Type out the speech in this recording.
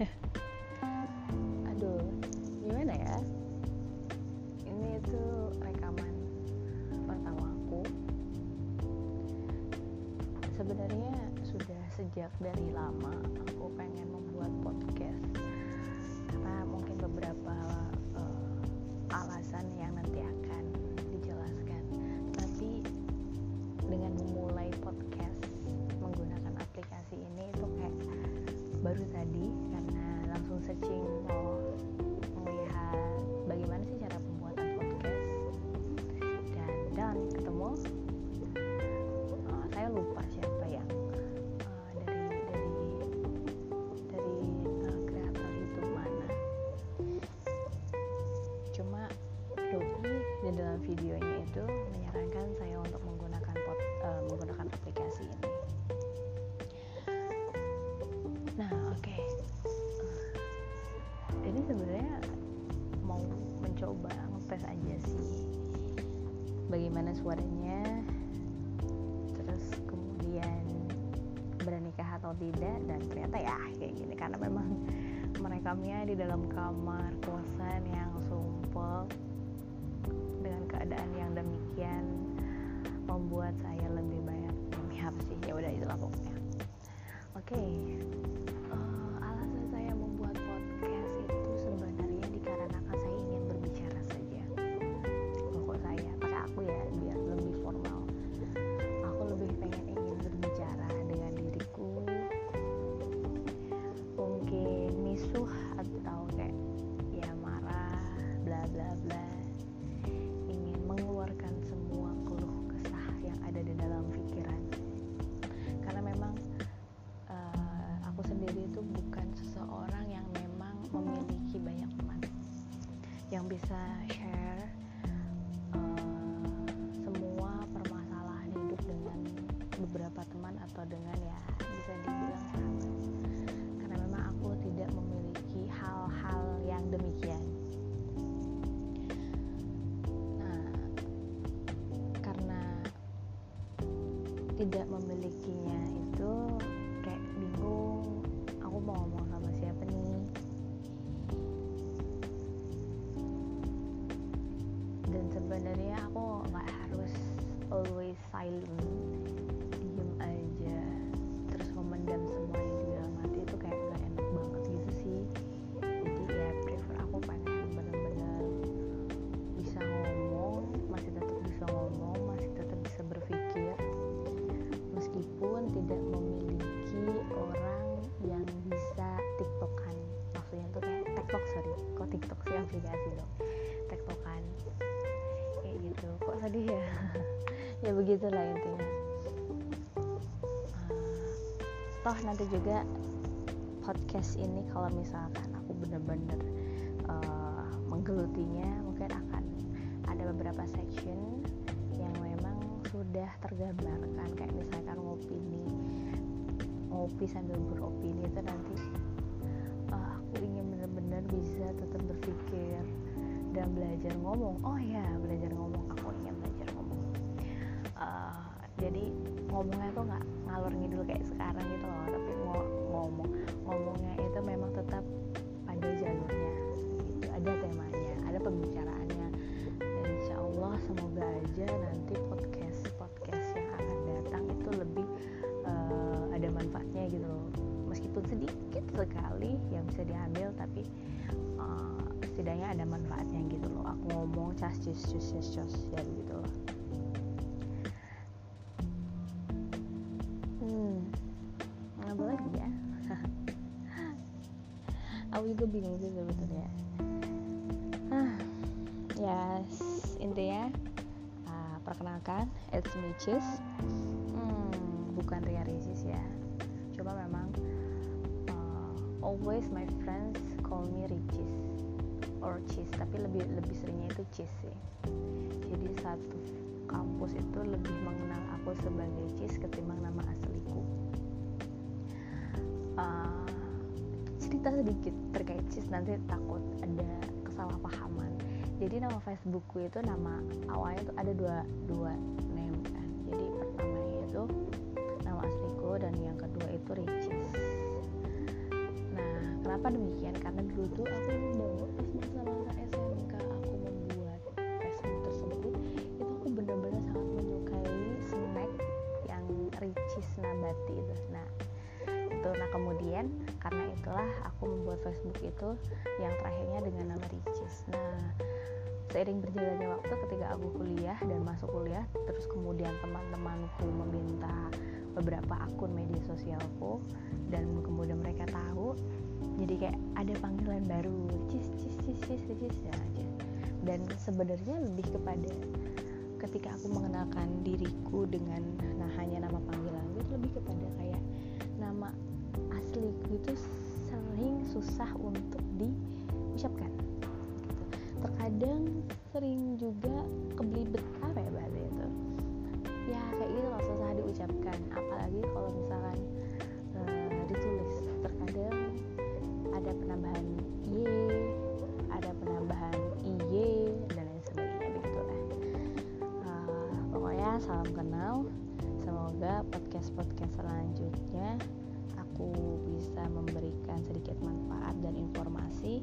aduh gimana ya? Ini itu rekaman pertama aku. Sebenarnya sudah sejak dari lama aku pengen membuat podcast. Karena mungkin beberapa uh, alasan yang nanti akan di dalam videonya itu menyarankan saya untuk menggunakan pod, uh, menggunakan aplikasi ini. Nah oke. Okay. ini sebenarnya mau mencoba ngetes aja sih bagaimana suaranya terus kemudian beranikah atau tidak dan ternyata ya kayak gini. Karena memang merekamnya di dalam kamar kosan yang sumpel dengan keadaan yang demikian membuat saya lebih banyak apa sih. Ya udah itulah pokoknya share uh, semua permasalahan hidup dengan beberapa teman atau dengan ya bisa dibilang sahabat. Karena memang aku tidak memiliki hal-hal yang demikian. Nah karena tidak memilikinya itu silent diem aja. Terus memendam semua yang di dalam hati itu kayak nggak enak banget gitu sih. Jadi ya prefer aku pengen bener-bener bisa ngomong masih tetap bisa ngomong masih tetap bisa berpikir. Meskipun tidak memiliki orang yang bisa tiktokan. Maksudnya tuh kayak tiktok sorry. Kok tiktok sih aplikasi dong tiktokan. Kayak gitu. Kok sedih ya ya begitulah intinya. Uh, toh nanti juga podcast ini kalau misalkan aku bener-bener uh, menggelutinya mungkin akan ada beberapa section yang memang sudah tergambarkan. Kayak misalkan ngopini ngopi sambil beropini itu nanti uh, aku ingin bener-bener bisa tetap berpikir dan belajar ngomong. Oh ya belajar ngomong aku ingin belajar uh, jadi ngomongnya tuh nggak ngalor ngidul kayak sekarang gitu loh tapi ngo- ngomong ngomongnya itu memang tetap pada jalurnya gitu ada temanya ada pembicaraannya. Dan insya Allah semoga aja nanti podcast podcast yang akan datang itu lebih uh, ada manfaatnya gitu loh. Meskipun sedikit sekali yang bisa diambil tapi uh, setidaknya ada manfaatnya gitu loh. Aku ngomong cas cus cus cus ya gitu loh apa lagi ya. Aku juga bingung sih sebetulnya. Ah yes intinya uh, perkenalkan it's me Cis hmm, bukan Ria Rizis ya. Cuma memang uh, always my friends call me Ricis or Cis tapi lebih lebih seringnya itu Cis sih. Jadi satu kampus itu lebih mengenal aku sebagai Cis ketimbang nama asliku uh, cerita sedikit terkait Cis nanti takut ada kesalahpahaman. Jadi nama Facebookku itu nama awalnya tuh ada dua dua name kan. Jadi pertamanya itu nama asliku dan yang kedua itu Ricis. Nah kenapa demikian? Karena dulu tuh aku bawa pas masa-masa SMK aku membuat Facebook tersebut itu aku benar-benar sangat menyukai snack yang Ricis nabati itu. Nah gitu. Nah kemudian karena itulah aku membuat Facebook itu yang terakhirnya dengan nama Ricis. Nah seiring berjalannya waktu ketika aku kuliah dan masuk kuliah terus kemudian teman-temanku meminta beberapa akun media sosialku dan kemudian mereka tahu jadi kayak ada panggilan baru cis cis cis cis cis ya dan sebenarnya lebih kepada ketika aku mengenalkan diriku dengan susah untuk diucapkan. Terkadang sering juga kebelibet apa ya bahasa itu. Ya kayak gitu loh susah diucapkan. Apalagi kalau misalkan uh, ditulis. Terkadang ada penambahan y ada penambahan iy dan lain sebagainya begitu lah. Uh, pokoknya salam kenal. Semoga podcast podcast selanjutnya aku bisa memberikan sedikit manfaat dan informasi